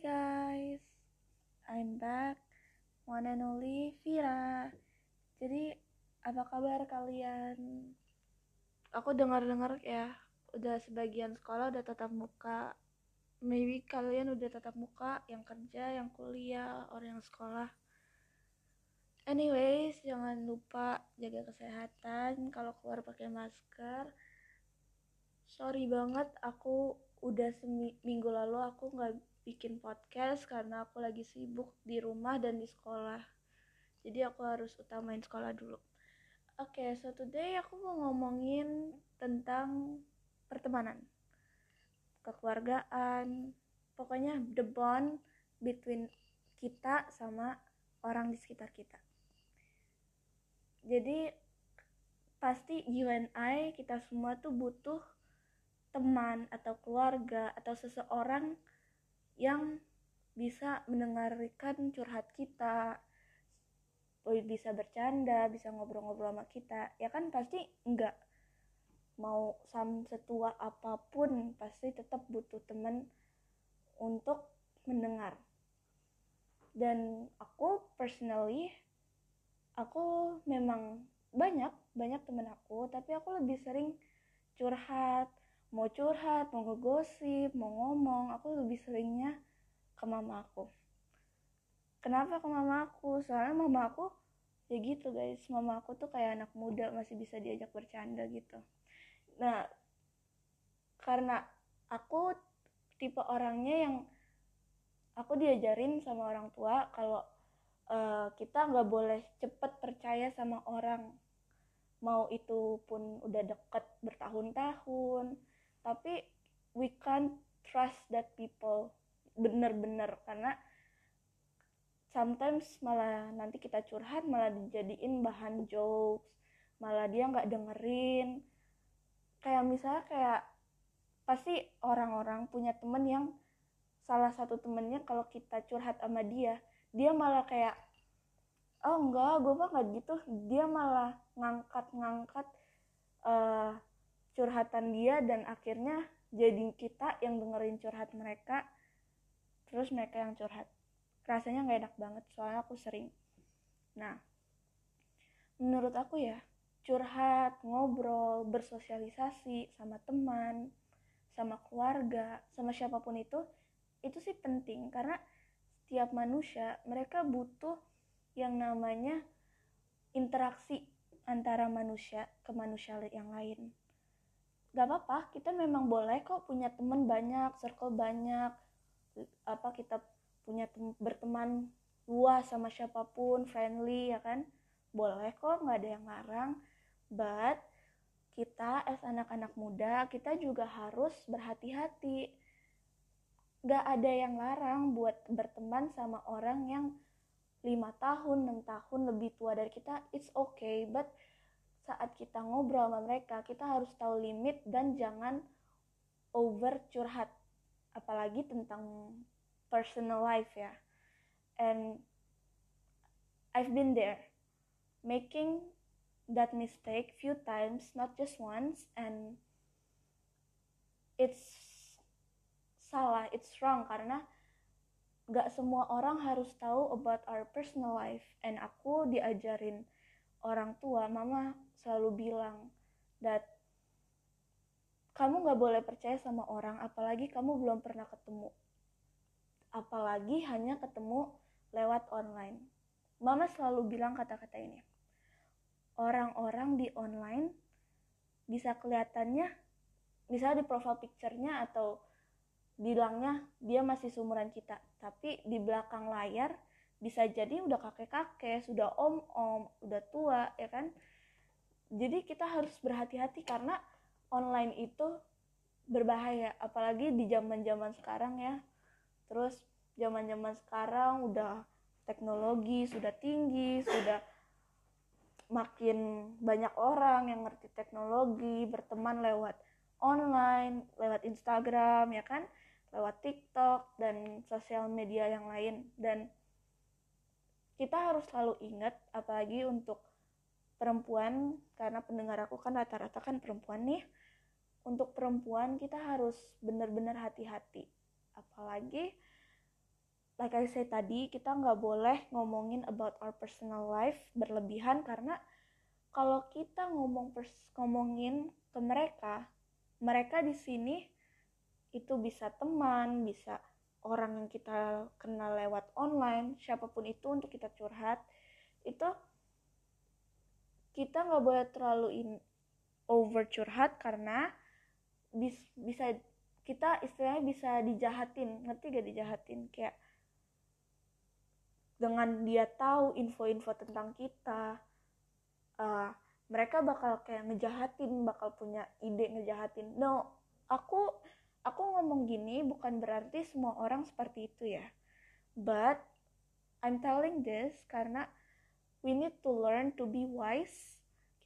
guys, I'm back, one and only Vira. Jadi apa kabar kalian? Aku dengar-dengar ya, udah sebagian sekolah udah tatap muka. Maybe kalian udah tatap muka, yang kerja, yang kuliah, orang yang sekolah. Anyways, jangan lupa jaga kesehatan. Kalau keluar pakai masker. Sorry banget, aku udah seminggu lalu aku nggak bikin podcast karena aku lagi sibuk di rumah dan di sekolah. Jadi aku harus utamain sekolah dulu. Oke, okay, so today aku mau ngomongin tentang pertemanan, kekeluargaan, pokoknya the bond between kita sama orang di sekitar kita. Jadi pasti you and I kita semua tuh butuh teman atau keluarga atau seseorang yang bisa mendengarkan curhat kita bisa bercanda bisa ngobrol-ngobrol sama kita ya kan pasti enggak mau sam setua apa pun pasti tetap butuh teman untuk mendengar. Dan aku personally aku memang banyak banyak teman aku tapi aku lebih sering curhat mau curhat mau ngegosip mau ngomong aku lebih seringnya ke mama aku. Kenapa ke mama aku? Soalnya mama aku ya gitu guys. Mama aku tuh kayak anak muda masih bisa diajak bercanda gitu. Nah karena aku tipe orangnya yang aku diajarin sama orang tua kalau uh, kita nggak boleh cepet percaya sama orang. Mau itu pun udah deket bertahun-tahun tapi we can't trust that people bener-bener karena sometimes malah nanti kita curhat malah dijadiin bahan jokes malah dia nggak dengerin. Kayak misalnya kayak pasti orang-orang punya temen yang salah satu temennya kalau kita curhat sama dia dia malah kayak oh enggak gue mah nggak gitu. Dia malah ngangkat-ngangkat uh, curhatan dia dan akhirnya jadi kita yang dengerin curhat mereka. Terus mereka yang curhat. Rasanya nggak enak banget soalnya aku sering. Nah menurut aku ya curhat ngobrol bersosialisasi sama teman sama keluarga sama siapa pun itu itu sih penting. Karena setiap manusia mereka butuh yang namanya interaksi antara manusia ke manusia yang lain gak apa-apa kita memang boleh kok punya teman banyak circle banyak apa kita punya berteman luas sama siapa pun friendly ya kan? Boleh kok nggak ada yang larang. But kita as anak-anak muda kita juga harus berhati-hati. Gak ada yang larang buat berteman sama orang yang lima tahun enam tahun lebih tua dari kita. It's okay but saat kita ngobrol sama mereka kita harus tahu limit dan jangan over curhat. Apalagi tentang personal life ya. And I've been there. Making that mistake few times not just once and it's salah it's wrong. Karena gak semua orang harus tahu about our personal life. And aku diajarin orang tua mama selalu bilang that kamu nggak boleh percaya sama orang apalagi kamu belum pernah ketemu. Apalagi hanya ketemu lewat online. Mama selalu bilang kata-kata ini. Orang-orang di online bisa kelihatannya misalnya di profile picture-nya atau bilangnya dia masih seumuran kita. Tapi di belakang layar bisa jadi udah kakek-kakek sudah om-om udah tua ya kan? Jadi kita harus berhati-hati karena online itu berbahaya apalagi di zaman-zaman sekarang ya. Terus zaman-zaman sekarang udah teknologi sudah tinggi sudah makin banyak orang yang ngerti teknologi berteman lewat online lewat Instagram ya kan? Lewat TikTok dan sosial media yang lain. Dan kita harus selalu ingat apalagi untuk perempuan karena pendengar aku kan rata-rata kan perempuan nih untuk perempuan kita harus benar-benar hati-hati. Apalagi like I say tadi kita nggak boleh ngomongin about our personal life berlebihan karena kalau kita ngomong pers ngomongin ke mereka mereka di sini itu bisa teman bisa orang yang kita kenal lewat online siapa pun itu untuk kita curhat itu kita nggak boleh terlalu in over curhat karena bis, bisa kita istilahnya bisa dijahatin. Ngerti gak dijahatin? Kayak dengan dia tahu info-info tentang kita uh, mereka bakal kayak ngejahatin bakal punya ide ngejahatin. No aku aku ngomong gini bukan berarti semua orang seperti itu ya. But I'm telling this karena we need to learn to be wise.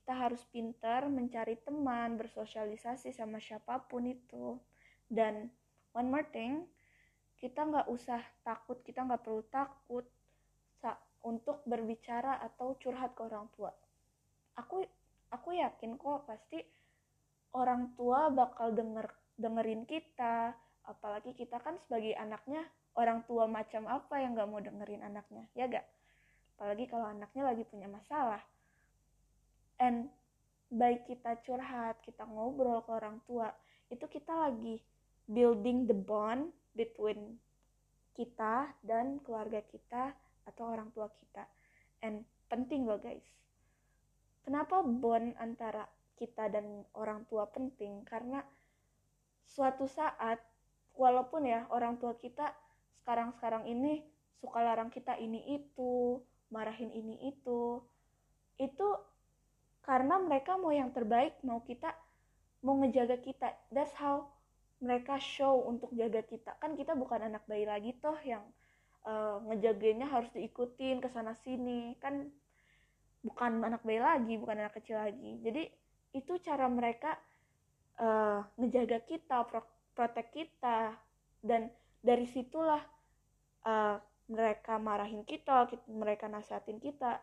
Kita harus pintar mencari teman bersosialisasi sama siapa pun itu. Dan one more thing kita nggak usah takut kita nggak perlu takut untuk berbicara atau curhat ke orang tua. Aku aku yakin kok pasti orang tua bakal denger dengerin kita, apalagi kita kan sebagai anaknya orang tua macam apa yang nggak mau dengerin anaknya, ya gak? Apalagi kalau anaknya lagi punya masalah. And baik kita curhat, kita ngobrol ke orang tua, itu kita lagi building the bond between kita dan keluarga kita atau orang tua kita and penting loh guys kenapa bond antara kita dan orang tua penting karena suatu saat walaupun ya orang tua kita sekarang-sekarang ini suka larang kita ini itu marahin ini itu itu karena mereka mau yang terbaik mau kita mau ngejaga kita. That's how mereka show untuk jaga kita. Kan kita bukan anak bayi lagi toh yang uh, ngejagainya harus diikutin ke sana sini. Kan bukan anak bayi lagi bukan anak kecil lagi. Jadi itu cara mereka uh, ngejaga kita pro protek kita. Dan dari situlah uh, mereka marahin kita, kita mereka nasihatin kita.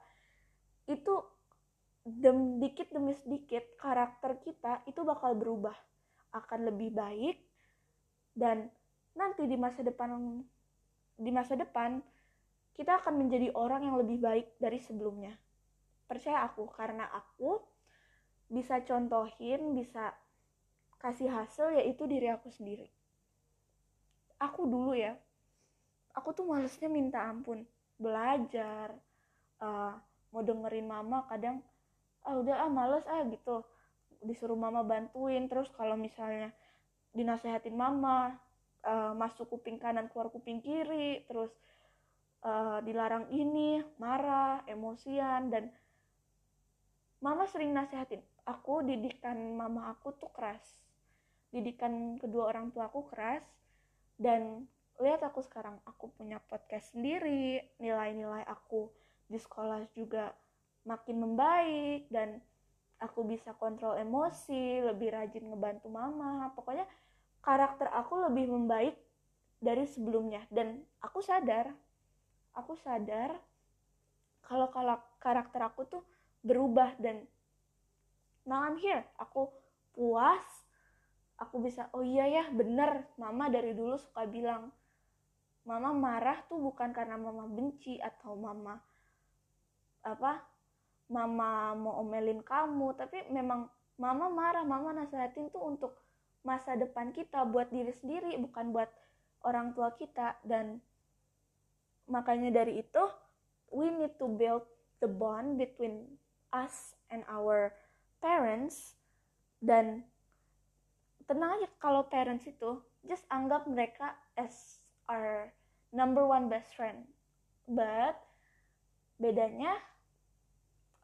Itu dem dikit demi sedikit karakter kita itu bakal berubah. Akan lebih baik dan nanti di masa depan di masa depan kita akan menjadi orang yang lebih baik dari sebelumnya. Percaya aku karena aku bisa contohin, bisa kasih hasil yaitu diri aku sendiri. Aku dulu ya, aku tuh malesnya minta ampun, belajar, uh, mau dengerin mama kadang ah udah ah males ah gitu. Disuruh mama bantuin terus kalau misalnya dinasehatin mama uh, masuk kuping kanan keluar kuping kiri terus uh, dilarang ini marah emosian dan mama sering nasehatin. Aku didikan mama aku tuh keras didikan kedua orang tua aku keras. Dan lihat aku sekarang aku punya podcast sendiri nilai-nilai aku di sekolah juga makin membaik dan aku bisa kontrol emosi lebih rajin ngebantu mama. Pokoknya karakter aku lebih membaik dari sebelumnya. Dan aku sadar aku sadar kalau kalau karakter aku tuh berubah. Dan now I'm here. Aku puas aku bisa oh iya ya bener. Mama dari dulu suka bilang mama marah tuh bukan karena mama benci atau mama apa mama mau omelin kamu tapi memang mama marah. Mama nasihatin tuh untuk masa depan kita buat diri sendiri bukan buat orang tua kita dan makanya dari itu we need to build the bond between us and our parents. Dan tenang aja kalau parents itu just anggap mereka as our number one best friend. But bedanya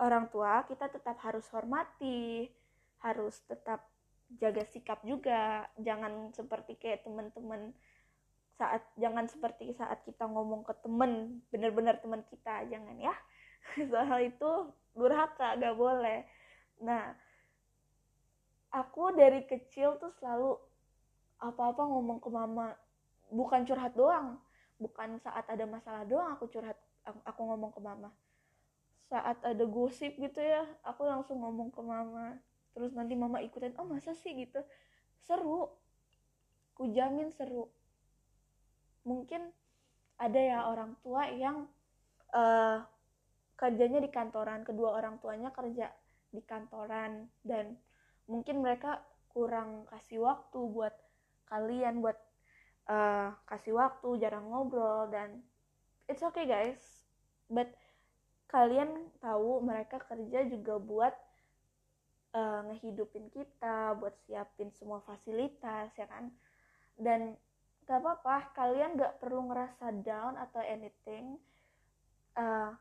orang tua kita tetap harus hormati harus tetap jaga sikap juga. Jangan seperti kayak teman-teman saat jangan seperti saat kita ngomong ke temen bener-bener teman kita jangan ya. Soal itu durhaka gak boleh. Nah aku dari kecil tuh selalu apa-apa ngomong ke mama. Bukan curhat doang. Bukan saat ada masalah doang aku curhat aku ngomong ke mama. Saat ada gosip gitu ya aku langsung ngomong ke mama. Terus nanti mama ikutan oh masa sih? gitu. Seru. Ku jamin seru. Mungkin ada ya orang tua yang uh, kerjanya di kantoran. Kedua orang tuanya kerja di kantoran dan mungkin mereka kurang kasih waktu buat kalian buat uh, kasih waktu jarang ngobrol dan it's okay guys. But kalian tahu mereka kerja juga buat uh, ngehidupin kita buat siapin semua fasilitas ya kan? Dan gak apa-apa kalian gak perlu ngerasa down atau anything. Uh,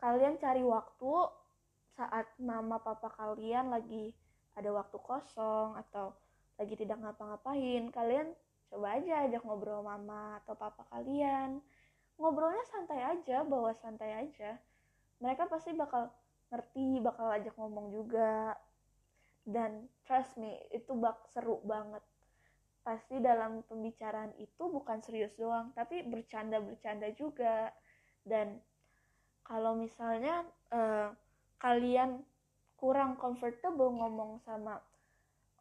kalian cari waktu saat mama papa kalian lagi ada waktu kosong atau lagi tidak ngapa-ngapain kalian coba aja ajak ngobrol mama atau papa kalian. Ngobrolnya santai aja bawa santai aja. Mereka pasti bakal ngerti bakal ajak ngomong juga. Dan trust me itu bak seru banget. Pasti dalam pembicaraan itu bukan serius doang tapi bercanda-bercanda juga. Dan kalau misalnya uh, kalian kurang comfortable ngomong sama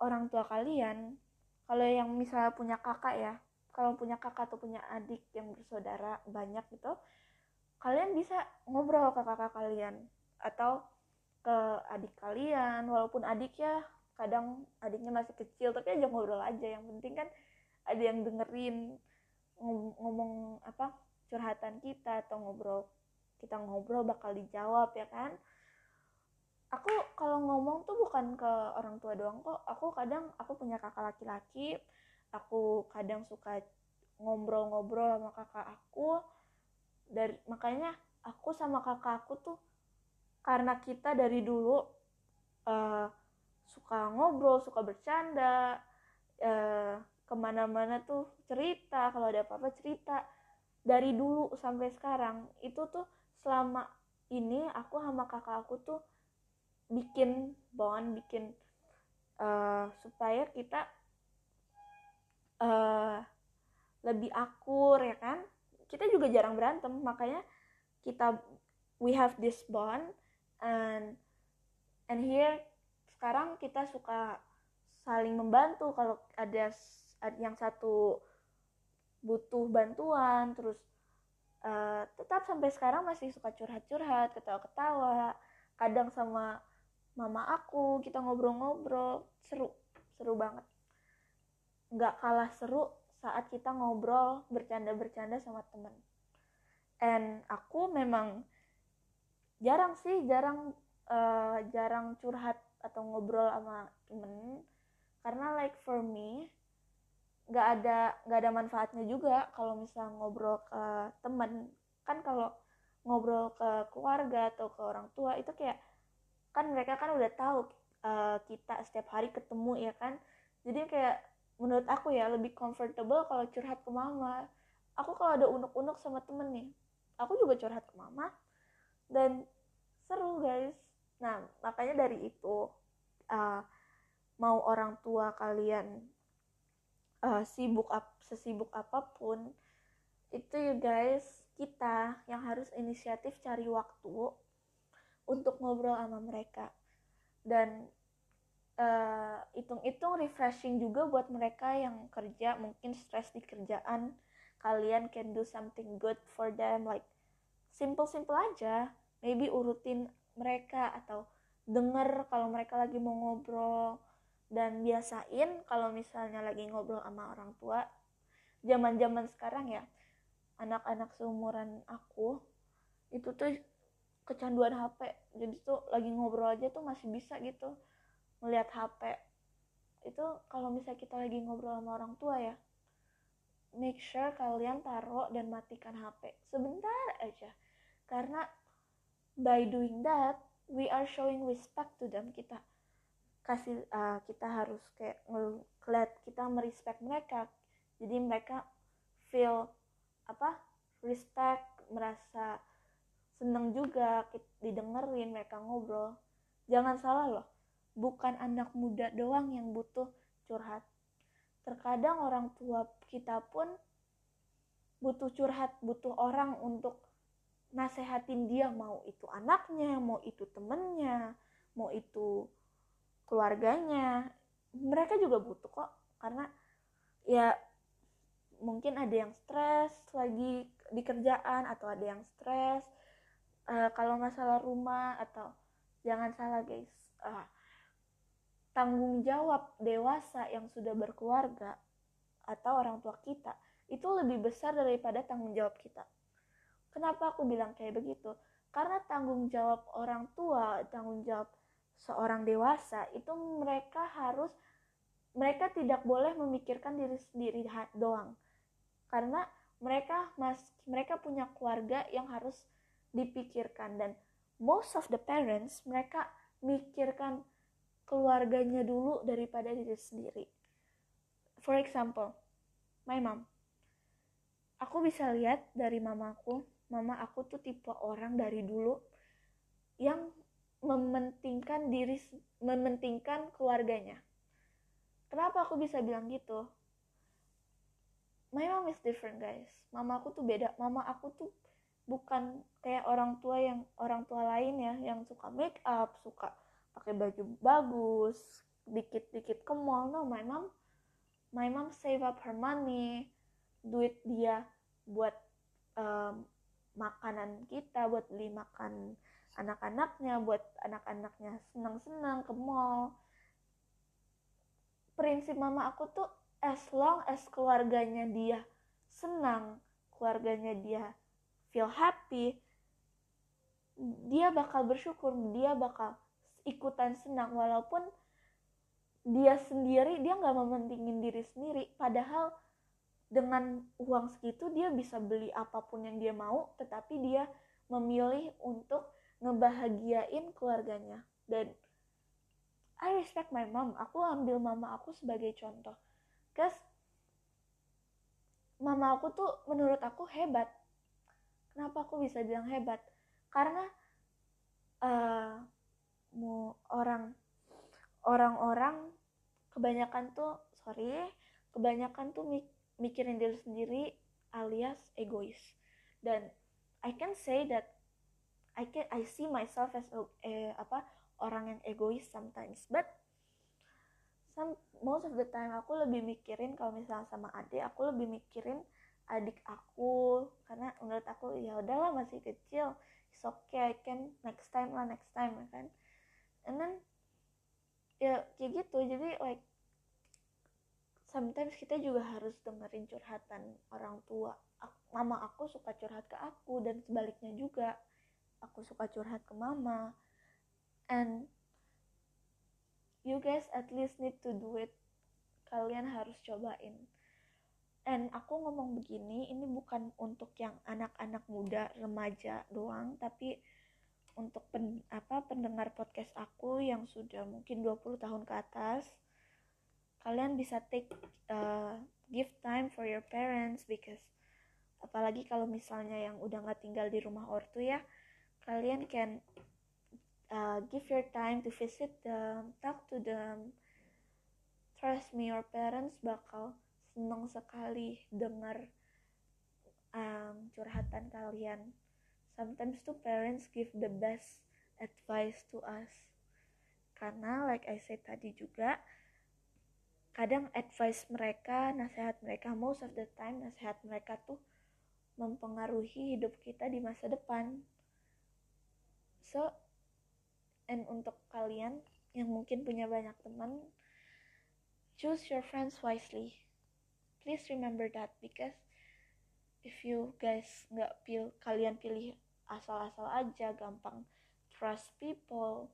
orang tua kalian. Kalau yang misalnya punya kakak ya kalau punya kakak atau punya adik yang bersaudara banyak gitu kalian bisa ngobrol ke kakak kalian atau ke adik kalian. Walaupun adik ya kadang adiknya masih kecil tapi aja ngobrol aja. Yang penting kan ada yang dengerin ngomong apa curhatan kita atau ngobrol kita ngobrol bakal dijawab ya kan aku kalau ngomong tuh bukan ke orang tua doang kok. Aku kadang aku punya kakak laki-laki aku kadang suka ngobrol-ngobrol sama kakak aku. Dari makanya aku sama kakak aku tuh karena kita dari dulu uh, suka ngobrol suka bercanda uh, ke mana-mana tuh cerita kalau ada apa-apa cerita. Dari dulu sampai sekarang itu tuh selama ini aku sama kakak aku tuh bikin bond bikin uh, supaya kita uh, lebih akur ya kan? Kita juga jarang berantem makanya kita we have this bond and and here sekarang kita suka saling membantu kalau ada yang satu butuh bantuan terus uh, tetap sampai sekarang masih suka curhat-curhat ketawa-ketawa kadang sama mama aku kita ngobrol-ngobrol. Seru seru banget. Nggak kalah seru saat kita ngobrol bercanda-bercanda sama temen. And aku memang jarang sih jarang uh, jarang curhat atau ngobrol sama temen. Karena like for me nggak ada nggak ada manfaatnya juga kalau misal ngobrol ke temen. Kan kalau ngobrol ke keluarga atau ke orang tua itu kayak kan mereka kan udah tahu uh, kita setiap hari ketemu ya kan? Jadi kayak menurut aku ya lebih comfortable kalau curhat ke mama. Aku kalau ada unek-unek sama temen nih aku juga curhat ke mama. Dan seru guys. Nah makanya dari itu uh, mau orang tua kalian uh, sibuk ap sesibuk apa pun itu ya guys kita yang harus inisiatif cari waktu untuk ngobrol sama mereka. Dan uh, hitung-hitung refreshing juga buat mereka yang kerja mungkin stres di kerjaan kalian can do something good for them like simple-simple aja. Maybe urutin mereka atau denger kalau mereka lagi mau ngobrol. Dan biasain kalau misalnya lagi ngobrol sama orang tua zaman-zaman sekarang ya anak-anak seumuran aku itu tuh kecanduan HP jadi tuh lagi ngobrol aja tuh masih bisa gitu melihat HP itu kalau misalnya kita lagi ngobrol sama orang tua ya make sure kalian taruh dan matikan HP sebentar aja. Karena by doing that we are showing respect to them. Kita kasih uh, kita harus kayak ngeliat kita merespect mereka. Jadi mereka feel apa respect merasa seneng juga didengerin mereka ngobrol. Jangan salah loh bukan anak muda doang yang butuh curhat. Terkadang orang tua kita pun butuh curhat butuh orang untuk nasehatin dia mau itu anaknya mau itu temennya mau itu keluarganya. Mereka juga butuh kok karena ya mungkin ada yang stres lagi di kerjaan atau ada yang stres uh, kalau masalah rumah atau jangan salah guys uh, tanggung jawab dewasa yang sudah berkeluarga atau orang tua kita itu lebih besar daripada tanggung jawab kita. Kenapa aku bilang kayak begitu? Karena tanggung jawab orang tua tanggung jawab seorang dewasa itu mereka harus mereka tidak boleh memikirkan diri sendiri doang. Karena mereka mas mereka punya keluarga yang harus dipikirkan. Dan most of the parents mereka mikirkan keluarganya dulu daripada diri sendiri. For example my mom. Aku bisa lihat dari mamaku mama aku tuh tipe orang dari dulu yang mementingkan diri mementingkan keluarganya. Kenapa aku bisa bilang gitu? My mom is different guys. Mama aku tuh beda mama aku tuh bukan kayak orang tua yang orang tua lain ya yang suka make up suka pakai baju bagus dikit-dikit ke mall. No my mom my mom save up her money duit dia buat um, makanan kita buat beli makan anak-anaknya buat anak-anaknya senang-senang ke mall. Prinsip mama aku tuh as long as keluarganya dia senang keluarganya dia feel happy dia bakal bersyukur dia bakal ikutan senang. Walaupun dia sendiri dia nggak mementingin diri sendiri. Padahal dengan uang segitu dia bisa beli apa pun yang dia mau tetapi dia memilih untuk ngebahagiain keluarganya. Dan I respect my mom. Aku ambil mama aku sebagai contoh. Guys mama aku tuh menurut aku hebat Kenapa aku bisa bilang hebat? Karena uh, mau orang orang-orang kebanyakan tuh sorry kebanyakan tuh mikirin diri sendiri alias egois dan I can say that I can I see myself as eh, apa orang yang egois sometimes but some most of the time aku lebih mikirin kalau misalnya sama adik aku lebih mikirin adik aku karena menurut aku ya udahlah masih kecil it's okay I can next time lah next time ya kan. And then ya kayak gitu jadi like sometimes kita juga harus dengerin curhatan orang tua mama aku suka curhat ke aku dan sebaliknya juga aku suka curhat ke mama. And you guys at least need to do it. Kalian harus cobain dan aku ngomong begini ini bukan untuk yang anak-anak muda remaja doang tapi untuk pen, apa pendengar podcast aku yang sudah mungkin 20 tahun ke atas kalian bisa take uh, give time for your parents because apalagi kalau misalnya yang udah nggak tinggal di rumah ortu ya kalian can uh, give your time to visit them talk to them trust me your parents bakal senang sekali dengar um, curhatan kalian. Sometimes tuh parents give the best advice to us. Karena like I said tadi juga, kadang advice mereka, nasihat mereka, most of the time nasihat mereka tuh mempengaruhi hidup kita di masa depan. So, and untuk kalian yang mungkin punya banyak teman, choose your friends wisely please remember that because if you guys nggak pil kalian pilih asal-asal aja gampang trust people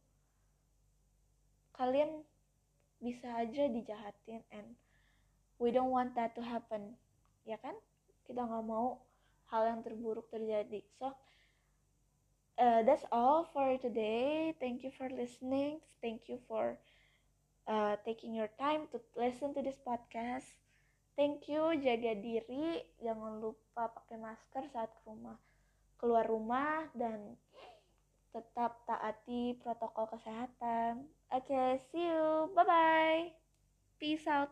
kalian bisa aja dijahatin and we don't want that to happen. Ya kan? Kita nggak mau hal yang terburuk terjadi. So uh, that's all for today. Thank you for listening. Thank you for uh, taking your time to listen to this podcast Thank you, jaga diri, jangan lupa pakai masker saat ke rumah, keluar rumah dan tetap taati protokol kesehatan. Oke, okay, see you. Bye bye. Peace out.